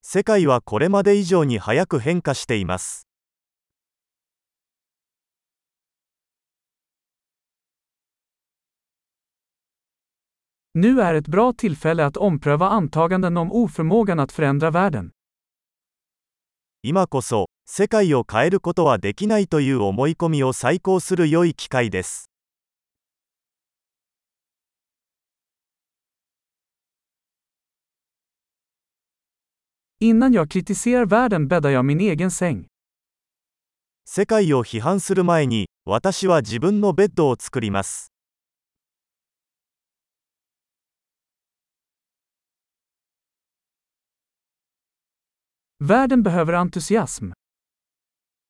世界はこれまで以上に早く変化しています。今こそ、世界を変えることはできないという思い込みを再考する良い機会です。Innan jag kritiserar världen bäddar jag min egen säng. 世界を批判する前に、私は自分のベッドを作ります。Världen behöver entusiasm.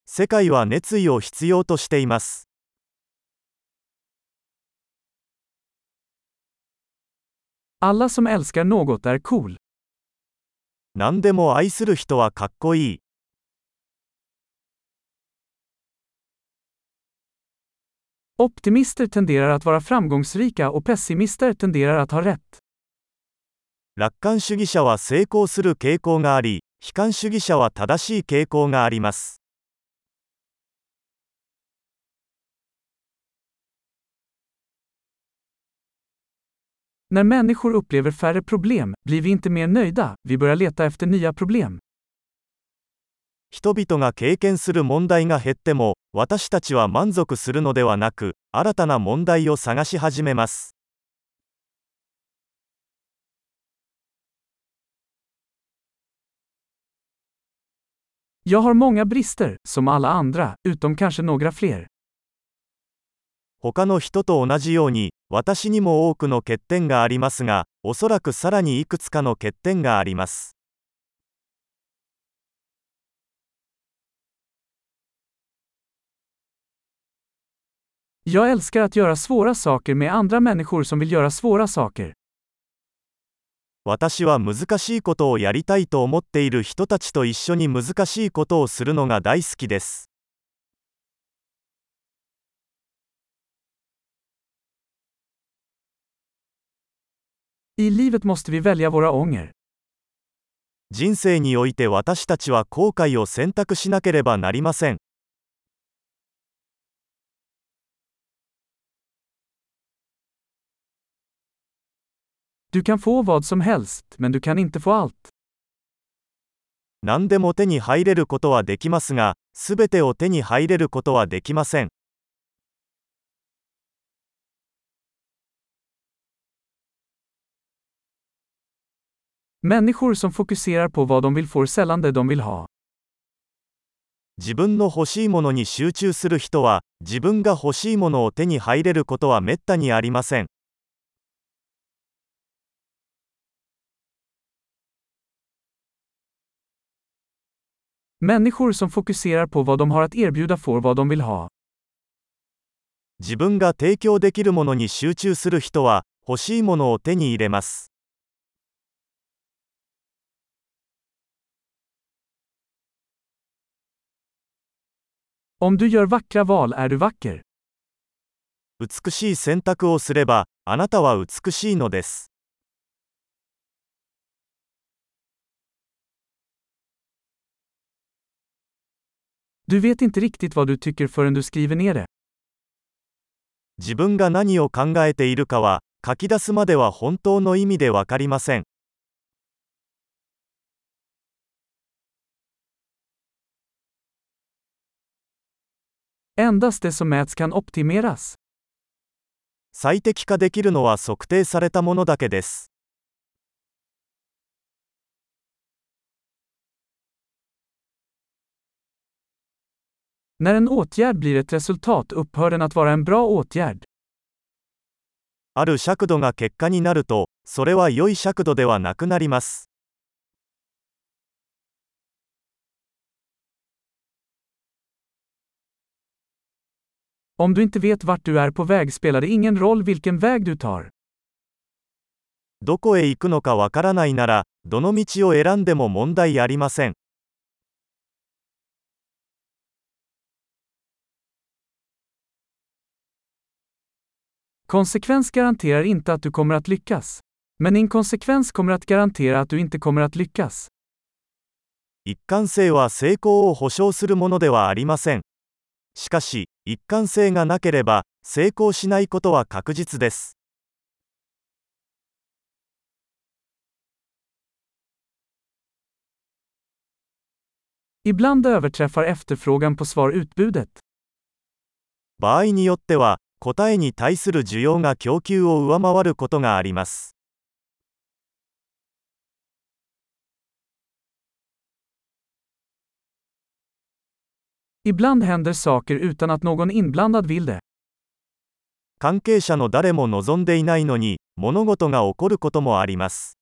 世界は熱意を必要としています。Alla som älskar något är cool. 何でも愛する人はかっこいい。Optimister tenderar att vara framgångsrika och pessimister tenderar att ha rätt. 楽観主義者は成功する傾向があり、悲観主義者は正しい傾向があります。När människor upplever färre problem blir vi inte mer nöjda, vi börjar leta efter nya problem. 人々が経験する問題が減っても、私たちは満足するのではなく、新たな問題を探し始めます。 Jag har många brister, som alla andra, utom kanske några fler. 他の人と同じように、私にも多くの欠点がありますが、おそらくさらにいくつかの欠点があります。Jag älskar att göra svåra saker med andra människor som vill göra svåra saker. 私は難しいことをやりたいと思っている人たちと一緒に難しいことをするのが大好きです。人生において私たちは後悔を選択しなければなりません。何でも手に入れることはできますがすべてを手に入れることはできません。自分の欲しいものに集中する人は自分が欲しいものを手に入れることはめったにありません自分が提供できるものに集中する人は欲しいものを手に入れます。Om du gör vackra val är du vacker. 美しい選択をすれば、あなたは美しいのです。Du vet inte riktigt vad du tycker förrän du skriver ner det. 自分が何を考えているかは、書き出すまでは本当の意味でわかりません。Endast 最適化できるのは測定されたものだけです。ある尺度が結果になると、それは良い尺度ではなくなります。Om du inte vet vart du är på väg spelar det ingen roll vilken väg du tar. どこへ行くのかわからないなら、どの道を選んでも問題ありません。 Konsekvens garanterar inte att du kommer att lyckas. Men inkonsekvens kommer att garantera att du inte kommer att lyckas. 一貫性は成功を保証するものではありません。 しかし、一貫性がなければ、成功しないことは確実です。場合によっては、答えに対する需要が供給を上回ることがあります。関係者の誰も望んでいないのに物事が起こることもあります。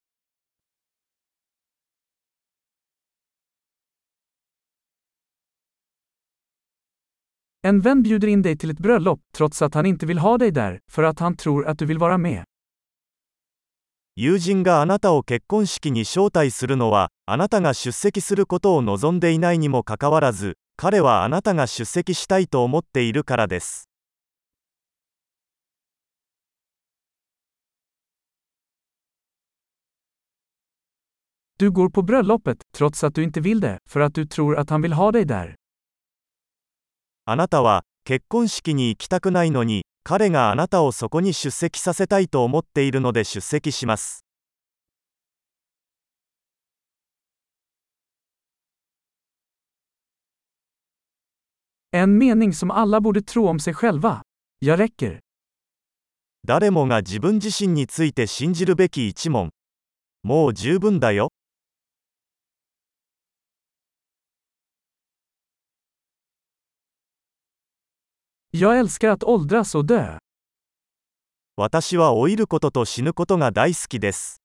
友人があなたを結婚式に招待するのはあなたが出席することを望んでいないにもかかわらず彼はあなたが出席したいと思っているからです。Du går på bröllopet, trots att du inte vill det, för att du tror att han vill ha dig där. あなたは、結婚式に行きたくないのに、彼があなたをそこに出席させたいと思っているので出席します。En mening som alla borde tro om sig själva. Jag räcker. 誰もが自分自身について信じるべき一問。もう十分だよ。Jag älskar att åldras och dö. 私は老いることと死ぬことが大好きです。